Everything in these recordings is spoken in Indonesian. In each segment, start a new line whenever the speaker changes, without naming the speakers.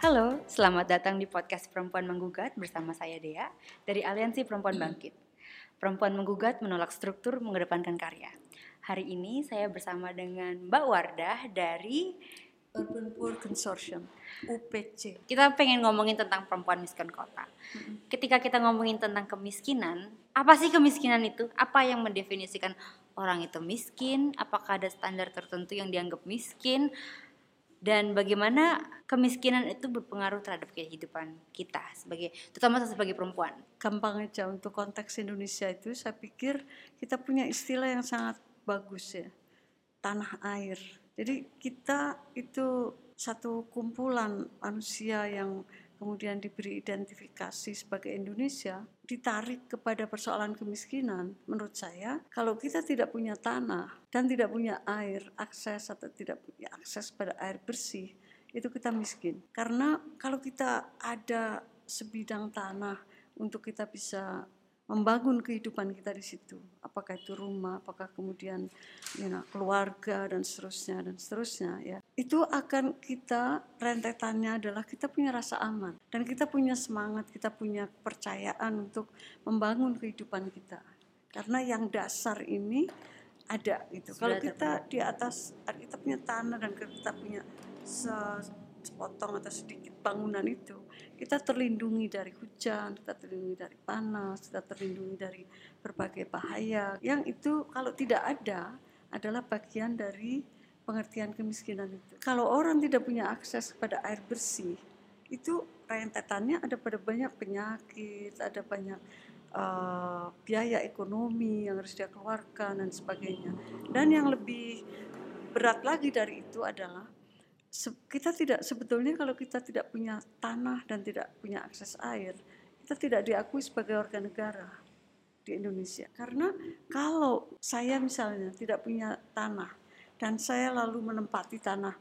Halo, selamat datang di podcast Perempuan Menggugat bersama saya Dea dari Aliansi Perempuan Bangkit. Perempuan Menggugat menolak struktur mengedepankan karya. Hari ini saya bersama dengan Mbak Wardah dari
Urban Poor Consortium UPC.
kita pengen ngomongin tentang perempuan miskin kota. Ketika kita ngomongin tentang kemiskinan, apa sih kemiskinan itu? Apa yang mendefinisikan orang itu miskin? Apakah ada standar tertentu yang dianggap miskin? Dan bagaimana kemiskinan itu berpengaruh terhadap kehidupan kita sebagai terutama sebagai perempuan.
Gampang aja untuk konteks Indonesia itu saya pikir kita punya istilah yang sangat bagus ya. Tanah air. Jadi kita itu satu kumpulan manusia yang kemudian diberi identifikasi sebagai Indonesia ditarik kepada persoalan kemiskinan menurut saya kalau kita tidak punya tanah dan tidak punya air akses atau tidak punya akses pada air bersih itu kita miskin. Karena kalau kita ada sebidang tanah untuk kita bisa membangun kehidupan kita di situ. Apakah itu rumah apakah kemudian you know, keluarga dan seterusnya dan seterusnya ya. Itu akan kita rentetannya adalah kita punya rasa aman. Dan kita punya semangat kita punya kepercayaan untuk membangun kehidupan kita. Karena yang dasar ini ada gitu. Kalau kita di atas kita punya tanah dan kita punya se- sepotong atau sedikit bangunan itu kita terlindungi dari hujan, kita terlindungi dari panas, kita terlindungi dari berbagai bahaya. Yang itu kalau tidak ada adalah bagian dari pengertian kemiskinan itu. Kalau orang tidak punya akses kepada air bersih, itu rentetannya ada pada banyak penyakit, ada banyak eh, biaya ekonomi yang harus dia keluarkan dan sebagainya. Dan yang lebih berat lagi dari itu adalah kita tidak sebetulnya kalau kita tidak punya tanah dan tidak punya akses air, kita tidak diakui sebagai warga negara di Indonesia. Karena kalau saya misalnya tidak punya tanah dan saya lalu menempati tanah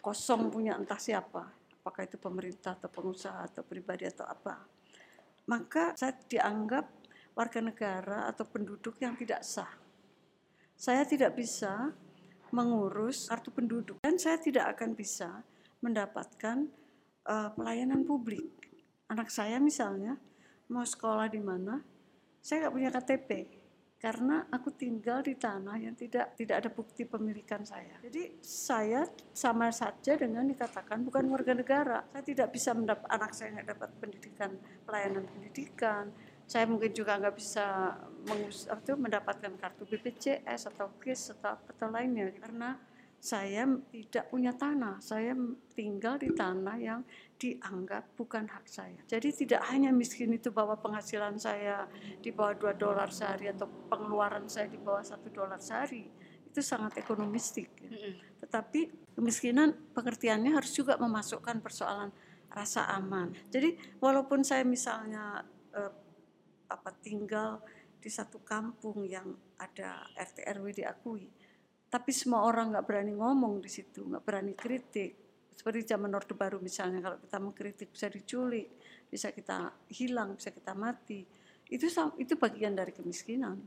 kosong punya entah siapa, apakah itu pemerintah atau pengusaha atau pribadi atau apa, maka saya dianggap warga negara atau penduduk yang tidak sah. Saya tidak bisa mengurus kartu penduduk dan saya tidak akan bisa mendapatkan eh, pelayanan publik. Anak saya misalnya mau sekolah di mana, saya nggak punya KTP karena aku tinggal di tanah yang tidak tidak ada bukti pemilikan saya. Jadi saya sama saja dengan dikatakan bukan warga negara. Saya tidak bisa mendapat anak saya nggak dapat pendidikan pelayanan pendidikan. Saya mungkin juga nggak bisa mengus itu, mendapatkan kartu BPJS atau KIS atau apa atau lainnya karena saya tidak punya tanah. Saya tinggal di tanah yang dianggap bukan hak saya. Jadi tidak hanya miskin itu bahwa penghasilan saya di bawah 2 dolar sehari atau pengeluaran saya di bawah satu dolar sehari. Itu sangat ekonomistik. ya. Tetapi kemiskinan pengertiannya harus juga memasukkan persoalan rasa aman. Jadi walaupun saya misalnya eh, apa tinggal di satu kampung yang ada RT RW diakui, tapi semua orang nggak berani ngomong di situ, nggak berani kritik. Seperti zaman Orde Baru misalnya, kalau kita mengkritik bisa diculik, bisa kita hilang, bisa kita mati. Itu itu bagian dari kemiskinan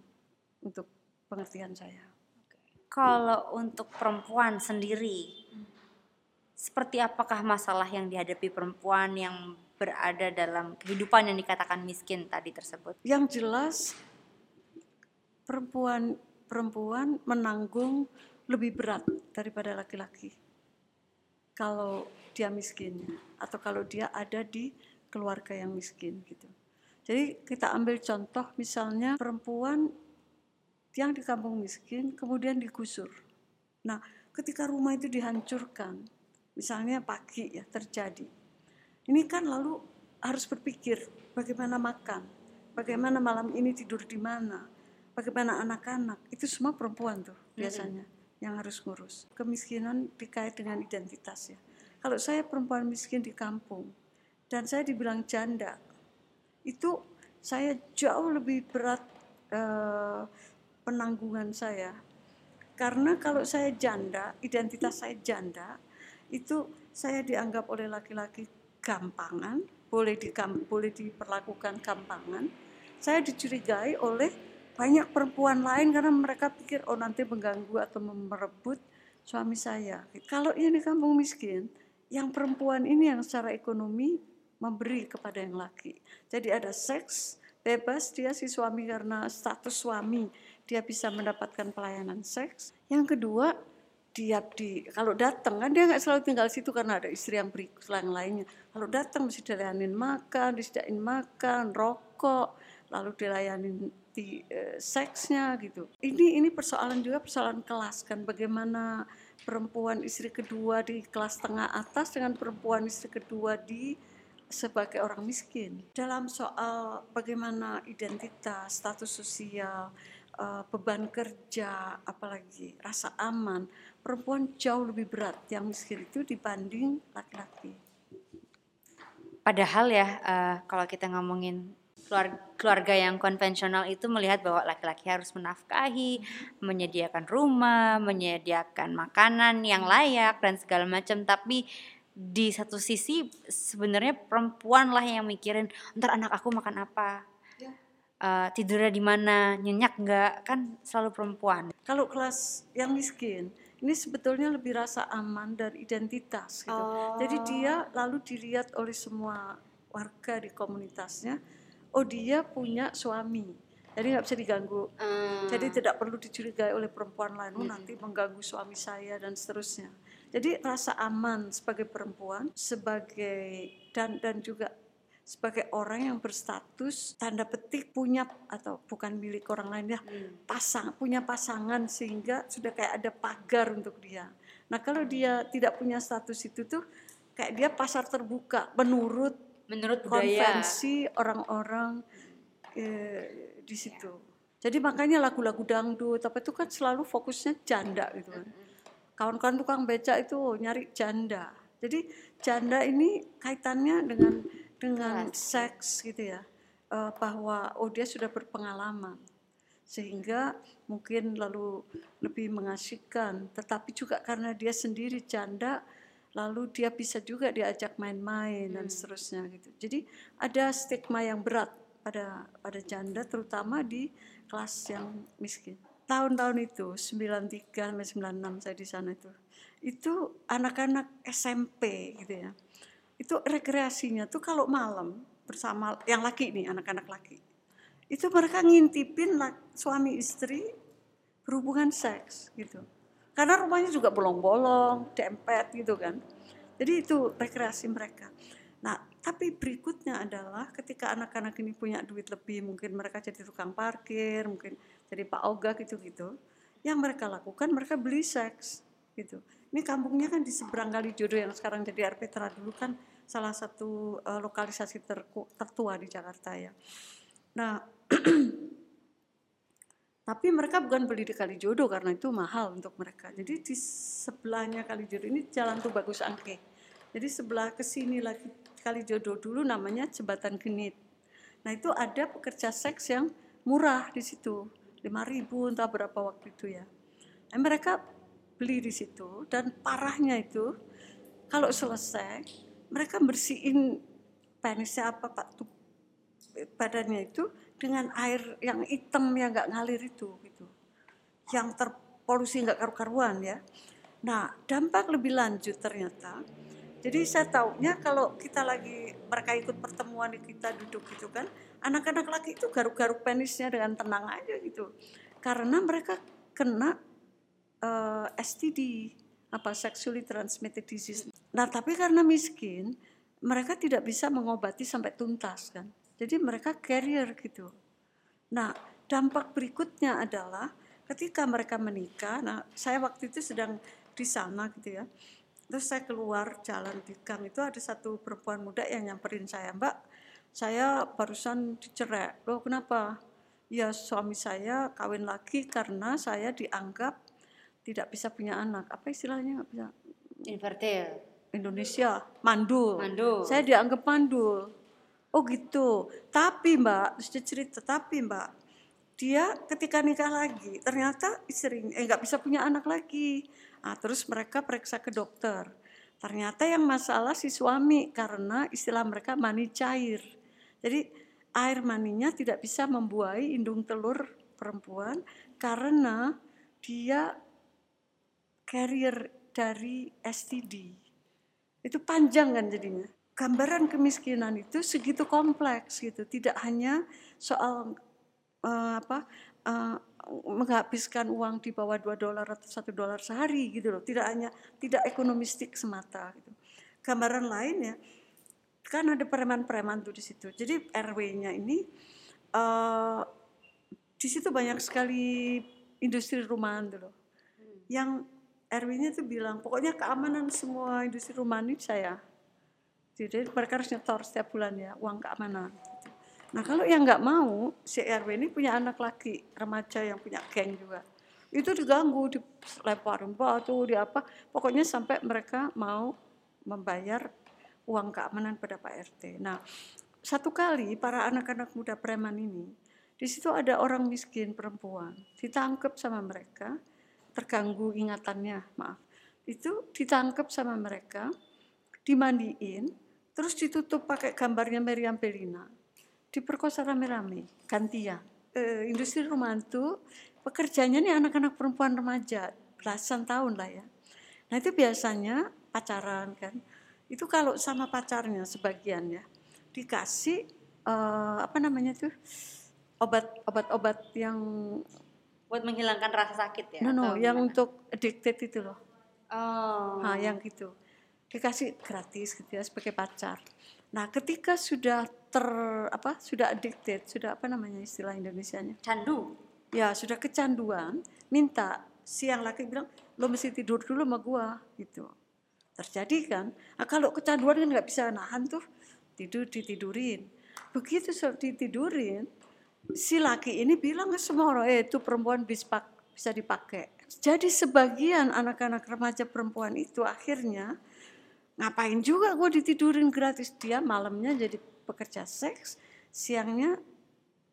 untuk pengertian saya.
Kalau untuk perempuan sendiri, seperti apakah masalah yang dihadapi perempuan yang berada dalam kehidupan yang dikatakan miskin tadi tersebut?
Yang jelas perempuan perempuan menanggung lebih berat daripada laki-laki. Kalau dia miskin atau kalau dia ada di keluarga yang miskin gitu. Jadi kita ambil contoh misalnya perempuan yang di kampung miskin kemudian digusur. Nah, ketika rumah itu dihancurkan, misalnya pagi ya terjadi. Ini kan lalu harus berpikir bagaimana makan, bagaimana malam ini tidur di mana, bagaimana anak-anak. Itu semua perempuan tuh biasanya yang harus ngurus. Kemiskinan dikait dengan identitas ya. Kalau saya perempuan miskin di kampung dan saya dibilang janda, itu saya jauh lebih berat eh, penanggungan saya. Karena kalau saya janda, identitas saya janda, itu saya dianggap oleh laki-laki gampangan, boleh di boleh diperlakukan gampangan. Saya dicurigai oleh banyak perempuan lain karena mereka pikir oh nanti mengganggu atau merebut suami saya. Kalau ini kampung miskin, yang perempuan ini yang secara ekonomi memberi kepada yang laki. Jadi ada seks bebas dia si suami karena status suami dia bisa mendapatkan pelayanan seks. Yang kedua dia di kalau datang kan dia nggak selalu tinggal situ karena ada istri yang beri yang lainnya. Kalau datang mesti dilayanin makan, disediain makan, rokok, lalu dilayanin di uh, seksnya gitu. Ini ini persoalan juga persoalan kelas kan bagaimana perempuan istri kedua di kelas tengah atas dengan perempuan istri kedua di sebagai orang miskin. Dalam soal bagaimana identitas, status sosial, uh, beban kerja, apalagi rasa aman, perempuan jauh lebih berat yang miskin itu dibanding laki-laki.
Padahal ya uh, kalau kita ngomongin keluarga yang konvensional itu melihat bahwa laki-laki harus menafkahi, menyediakan rumah, menyediakan makanan yang layak dan segala macam. Tapi di satu sisi sebenarnya perempuan lah yang mikirin ntar anak aku makan apa, uh, tidurnya di mana, nyenyak nggak, kan selalu perempuan.
Kalau kelas yang miskin, ini sebetulnya lebih rasa aman dan identitas gitu. Oh. Jadi dia lalu dilihat oleh semua warga di komunitasnya oh dia punya suami jadi nggak bisa diganggu hmm. jadi tidak perlu dicurigai oleh perempuan lain oh, nanti mengganggu suami saya dan seterusnya jadi rasa aman sebagai perempuan sebagai dan dan juga sebagai orang yang berstatus tanda petik punya atau bukan milik orang lain ya hmm. pasang punya pasangan sehingga sudah kayak ada pagar untuk dia nah kalau dia tidak punya status itu tuh kayak dia pasar terbuka menurut
menurut
konvensi orang-orang eh, di situ. Jadi makanya lagu-lagu dangdut tapi itu kan selalu fokusnya janda gitu kan. Kawan-kawan tukang beca itu nyari janda. Jadi janda ini kaitannya dengan dengan seks gitu ya. Uh, bahwa oh dia sudah berpengalaman sehingga mungkin lalu lebih mengasihkan tetapi juga karena dia sendiri janda lalu dia bisa juga diajak main-main hmm. dan seterusnya gitu. Jadi ada stigma yang berat pada pada janda terutama di kelas yang miskin. Tahun-tahun itu 93 sampai 96 saya di sana itu. Itu anak-anak SMP gitu ya. Itu rekreasinya tuh kalau malam bersama yang laki nih anak-anak laki. Itu mereka ngintipin suami istri berhubungan seks gitu karena rumahnya juga bolong-bolong, dempet gitu kan. Jadi itu rekreasi mereka. Nah, tapi berikutnya adalah ketika anak-anak ini punya duit lebih, mungkin mereka jadi tukang parkir, mungkin jadi Pak Oga gitu-gitu. Yang mereka lakukan, mereka beli seks gitu. Ini kampungnya kan di seberang kali jodoh yang sekarang jadi Arpitra dulu kan salah satu uh, lokalisasi tertua di Jakarta ya. Nah, Tapi mereka bukan beli di Kalijodo karena itu mahal untuk mereka. Jadi di sebelahnya Kalijodo ini jalan tuh bagus angke. Jadi sebelah ke sini lagi Kalijodo dulu namanya Jembatan Genit. Nah itu ada pekerja seks yang murah di situ, 5000 entah berapa waktu itu ya. Nah, mereka beli di situ dan parahnya itu kalau selesai mereka bersihin penisnya apa pak badannya itu dengan air yang hitam yang nggak ngalir itu gitu. Yang terpolusi nggak karu-karuan ya. Nah dampak lebih lanjut ternyata. Jadi saya taunya kalau kita lagi mereka ikut pertemuan kita duduk gitu kan anak-anak laki itu garuk-garuk penisnya dengan tenang aja gitu. Karena mereka kena uh, eh, STD apa sexually transmitted disease nah tapi karena miskin mereka tidak bisa mengobati sampai tuntas kan jadi mereka carrier gitu. Nah, dampak berikutnya adalah ketika mereka menikah, nah saya waktu itu sedang di sana gitu ya. Terus saya keluar jalan di gang itu ada satu perempuan muda yang nyamperin saya, Mbak, saya barusan dicerai. Loh kenapa? Ya suami saya kawin lagi karena saya dianggap tidak bisa punya anak. Apa istilahnya nggak bisa?
Infertil.
Indonesia, mandul.
Mandul.
Saya dianggap mandul Oh gitu. Tapi Mbak, terus dia cerita, tapi Mbak, dia ketika nikah lagi ternyata istri eh nggak bisa punya anak lagi. Nah, terus mereka periksa ke dokter. Ternyata yang masalah si suami karena istilah mereka mani cair. Jadi air maninya tidak bisa membuahi indung telur perempuan karena dia carrier dari STD. itu panjang kan jadinya. Gambaran kemiskinan itu segitu kompleks gitu. Tidak hanya soal uh, apa uh, menghabiskan uang di bawah 2 dolar atau satu dolar sehari gitu loh. Tidak hanya tidak ekonomistik semata gitu. Gambaran lain ya kan ada preman-preman tuh di situ. Jadi RW-nya ini uh, di situ banyak sekali industri rumahan tuh loh. Yang RW-nya tuh bilang pokoknya keamanan semua industri rumahan ini saya jadi mereka harus nyetor setiap bulan ya uang keamanan Nah kalau yang nggak mau, si RW ini punya anak laki remaja yang punya geng juga. Itu diganggu, dilemparin batu, di apa. Pokoknya sampai mereka mau membayar uang keamanan pada Pak RT. Nah satu kali para anak-anak muda preman ini, di situ ada orang miskin perempuan, ditangkap sama mereka, terganggu ingatannya, maaf. Itu ditangkap sama mereka, dimandiin, terus ditutup pakai gambarnya Meriam Belina diperkosa rame-rame, gantian. E, industri rumahan itu pekerjanya nih anak-anak perempuan remaja, belasan tahun lah ya. Nah itu biasanya pacaran kan. Itu kalau sama pacarnya sebagian ya, dikasih e, apa namanya tuh obat-obat-obat yang
buat menghilangkan rasa sakit ya?
No, no, yang gimana? untuk addicted itu loh.
Oh.
Nah, yang gitu. Dikasih gratis gitu ya sebagai pacar. Nah, ketika sudah ter apa sudah addicted, sudah apa namanya istilah Indonesianya?
Candu.
Ya, sudah kecanduan, minta si yang laki bilang, "Lo mesti tidur dulu sama gua." gitu. Terjadi kan? Nah, kalau kecanduan kan nggak bisa nahan tuh, tidur ditidurin. Begitu ditidurin, si laki ini bilang ke semua orang, "Eh, itu perempuan bisa dipakai." Jadi sebagian anak-anak remaja perempuan itu akhirnya ngapain juga gue ditidurin gratis? Dia malamnya jadi pekerja seks siangnya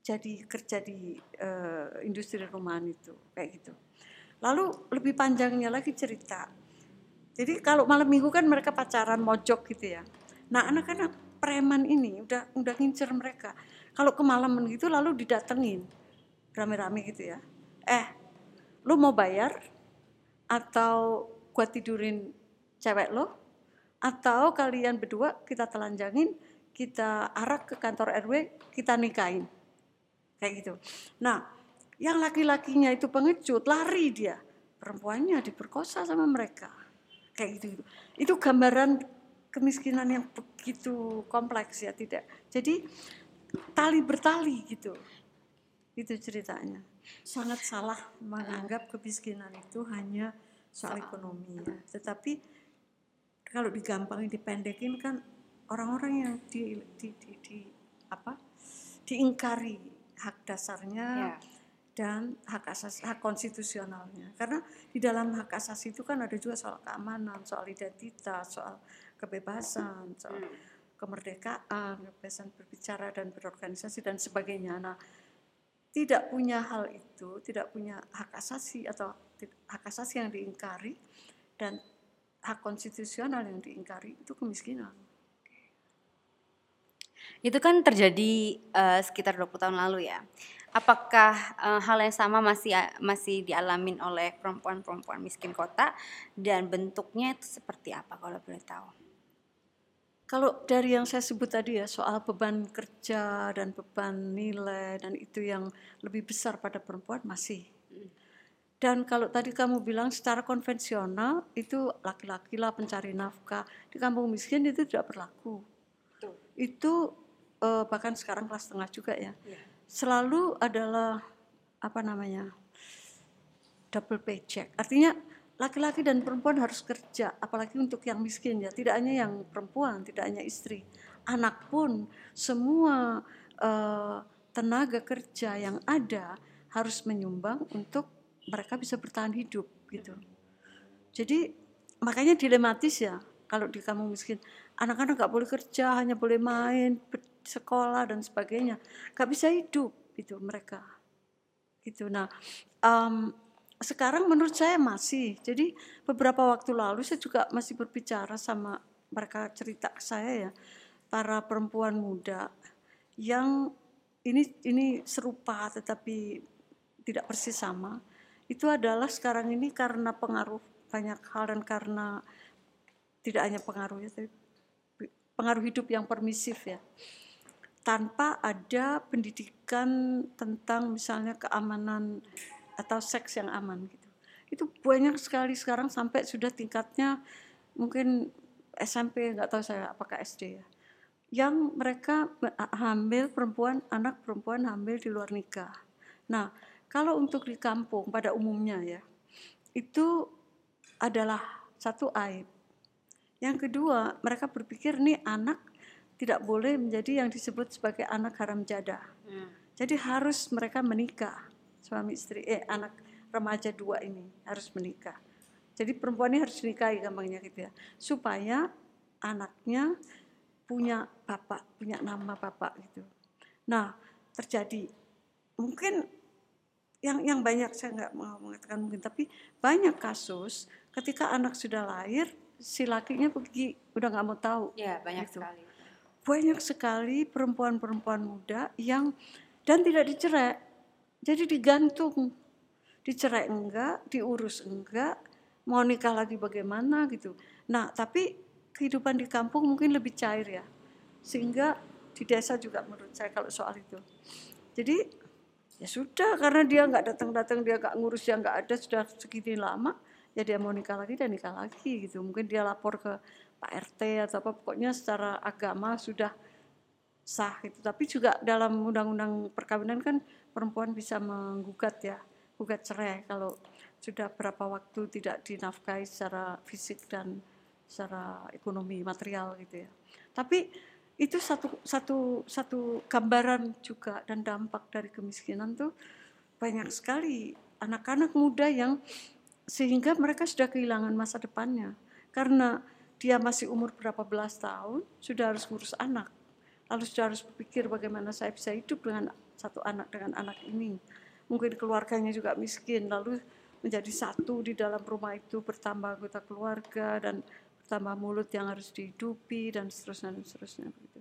jadi kerja di uh, industri rumahan itu kayak gitu. Lalu lebih panjangnya lagi cerita. Jadi kalau malam minggu kan mereka pacaran mojok gitu ya. Nah anak-anak preman ini udah udah ngincer mereka kalau kemalaman gitu lalu didatengin rame-rame gitu ya eh lu mau bayar atau gua tidurin cewek lo atau kalian berdua kita telanjangin, kita arak ke kantor RW, kita nikahin. Kayak gitu. Nah, yang laki-lakinya itu pengecut, lari dia. Perempuannya diperkosa sama mereka. Kayak gitu. gitu. Itu gambaran kemiskinan yang begitu kompleks ya, tidak. Jadi tali bertali gitu. Itu ceritanya. Sangat salah menganggap kemiskinan itu hanya soal ekonomi ya. Tetapi kalau digampangin dipendekin kan orang-orang yang di, di, di, di apa diingkari hak dasarnya yeah. dan hak asasi hak konstitusionalnya karena di dalam hak asasi itu kan ada juga soal keamanan soal identitas soal kebebasan soal hmm. Kemerdekaan kebebasan berbicara dan berorganisasi dan sebagainya nah tidak punya hal itu tidak punya hak asasi atau hak asasi yang diingkari dan hak konstitusional yang diingkari itu kemiskinan.
Itu kan terjadi uh, sekitar 20 tahun lalu ya. Apakah uh, hal yang sama masih masih dialamin oleh perempuan-perempuan miskin kota dan bentuknya itu seperti apa kalau boleh tahu?
Kalau dari yang saya sebut tadi ya soal beban kerja dan beban nilai dan itu yang lebih besar pada perempuan masih dan kalau tadi kamu bilang secara konvensional itu laki-laki lah pencari nafkah di kampung miskin itu tidak berlaku. Itu uh, bahkan sekarang kelas tengah juga ya. ya. Selalu adalah apa namanya double paycheck. Artinya laki-laki dan perempuan harus kerja, apalagi untuk yang miskin ya. Tidak hanya yang perempuan, tidak hanya istri, anak pun semua uh, tenaga kerja yang ada harus menyumbang untuk mereka bisa bertahan hidup gitu. Jadi makanya dilematis ya kalau di kampung miskin. Anak-anak nggak boleh kerja hanya boleh main sekolah dan sebagainya. Nggak bisa hidup gitu mereka. Gitu. Nah um, sekarang menurut saya masih. Jadi beberapa waktu lalu saya juga masih berbicara sama mereka cerita ke saya ya para perempuan muda yang ini ini serupa tetapi tidak persis sama. Itu adalah sekarang ini karena pengaruh banyak hal dan karena tidak hanya pengaruhnya tapi pengaruh hidup yang permisif ya. Tanpa ada pendidikan tentang misalnya keamanan atau seks yang aman gitu itu banyak sekali sekarang sampai sudah tingkatnya mungkin SMP nggak tahu saya apakah SD ya yang mereka hamil perempuan anak perempuan hamil di luar nikah nah kalau untuk di kampung pada umumnya ya itu adalah satu aib yang kedua, mereka berpikir nih anak tidak boleh menjadi yang disebut sebagai anak haram jadah. Hmm. Jadi harus mereka menikah, suami istri, eh anak remaja dua ini harus menikah. Jadi perempuan ini harus dinikahi gampangnya gitu ya, supaya anaknya punya bapak, punya nama bapak gitu. Nah terjadi mungkin yang yang banyak saya nggak mau mengatakan mungkin tapi banyak kasus ketika anak sudah lahir si lakinya pergi udah nggak mau tahu.
Ya banyak gitu. sekali.
Banyak sekali perempuan-perempuan muda yang dan tidak dicerai, jadi digantung, dicerai enggak, diurus enggak, mau nikah lagi bagaimana gitu. Nah tapi kehidupan di kampung mungkin lebih cair ya, sehingga di desa juga menurut saya kalau soal itu. Jadi ya sudah karena dia nggak datang-datang dia nggak ngurus dia nggak ada sudah segini lama ya dia mau nikah lagi dan nikah lagi gitu mungkin dia lapor ke Pak RT atau apa pokoknya secara agama sudah sah gitu. Tapi juga dalam undang-undang perkawinan kan perempuan bisa menggugat ya gugat cerai kalau sudah berapa waktu tidak dinafkahi secara fisik dan secara ekonomi material gitu ya. Tapi itu satu satu satu gambaran juga dan dampak dari kemiskinan tuh banyak sekali anak-anak muda yang sehingga mereka sudah kehilangan masa depannya. Karena dia masih umur berapa belas tahun sudah harus ngurus anak lalu sudah harus berpikir bagaimana saya bisa hidup dengan satu anak dengan anak ini mungkin keluarganya juga miskin lalu menjadi satu di dalam rumah itu bertambah anggota keluarga dan bertambah mulut yang harus dihidupi dan seterusnya dan seterusnya begitu.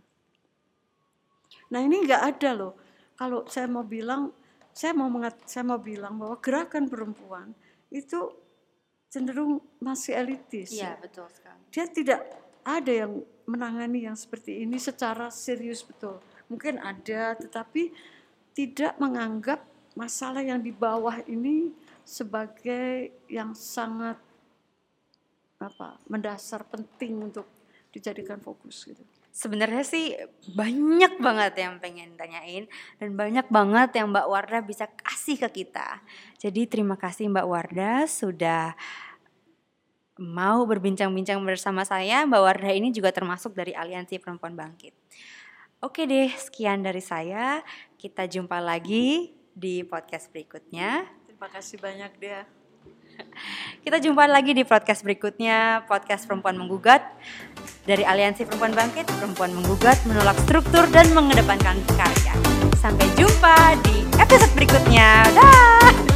Nah ini nggak ada loh. Kalau saya mau bilang, saya mau mengat, saya mau bilang bahwa gerakan perempuan itu cenderung masih elitis.
Iya, betul sekali.
Dia tidak ada yang menangani yang seperti ini secara serius betul. Mungkin ada, tetapi tidak menganggap masalah yang di bawah ini sebagai yang sangat apa mendasar penting untuk dijadikan fokus gitu
sebenarnya sih banyak banget yang pengen tanyain dan banyak banget yang Mbak Warda bisa kasih ke kita. Jadi terima kasih Mbak Warda sudah mau berbincang-bincang bersama saya. Mbak Warda ini juga termasuk dari Aliansi Perempuan Bangkit. Oke deh, sekian dari saya. Kita jumpa lagi di podcast berikutnya.
Terima kasih banyak dia.
Kita jumpa lagi di podcast berikutnya, podcast Perempuan Menggugat. Dari Aliansi Perempuan Bangkit, Perempuan Menggugat menolak struktur dan mengedepankan karya. Sampai jumpa di episode berikutnya. Dah.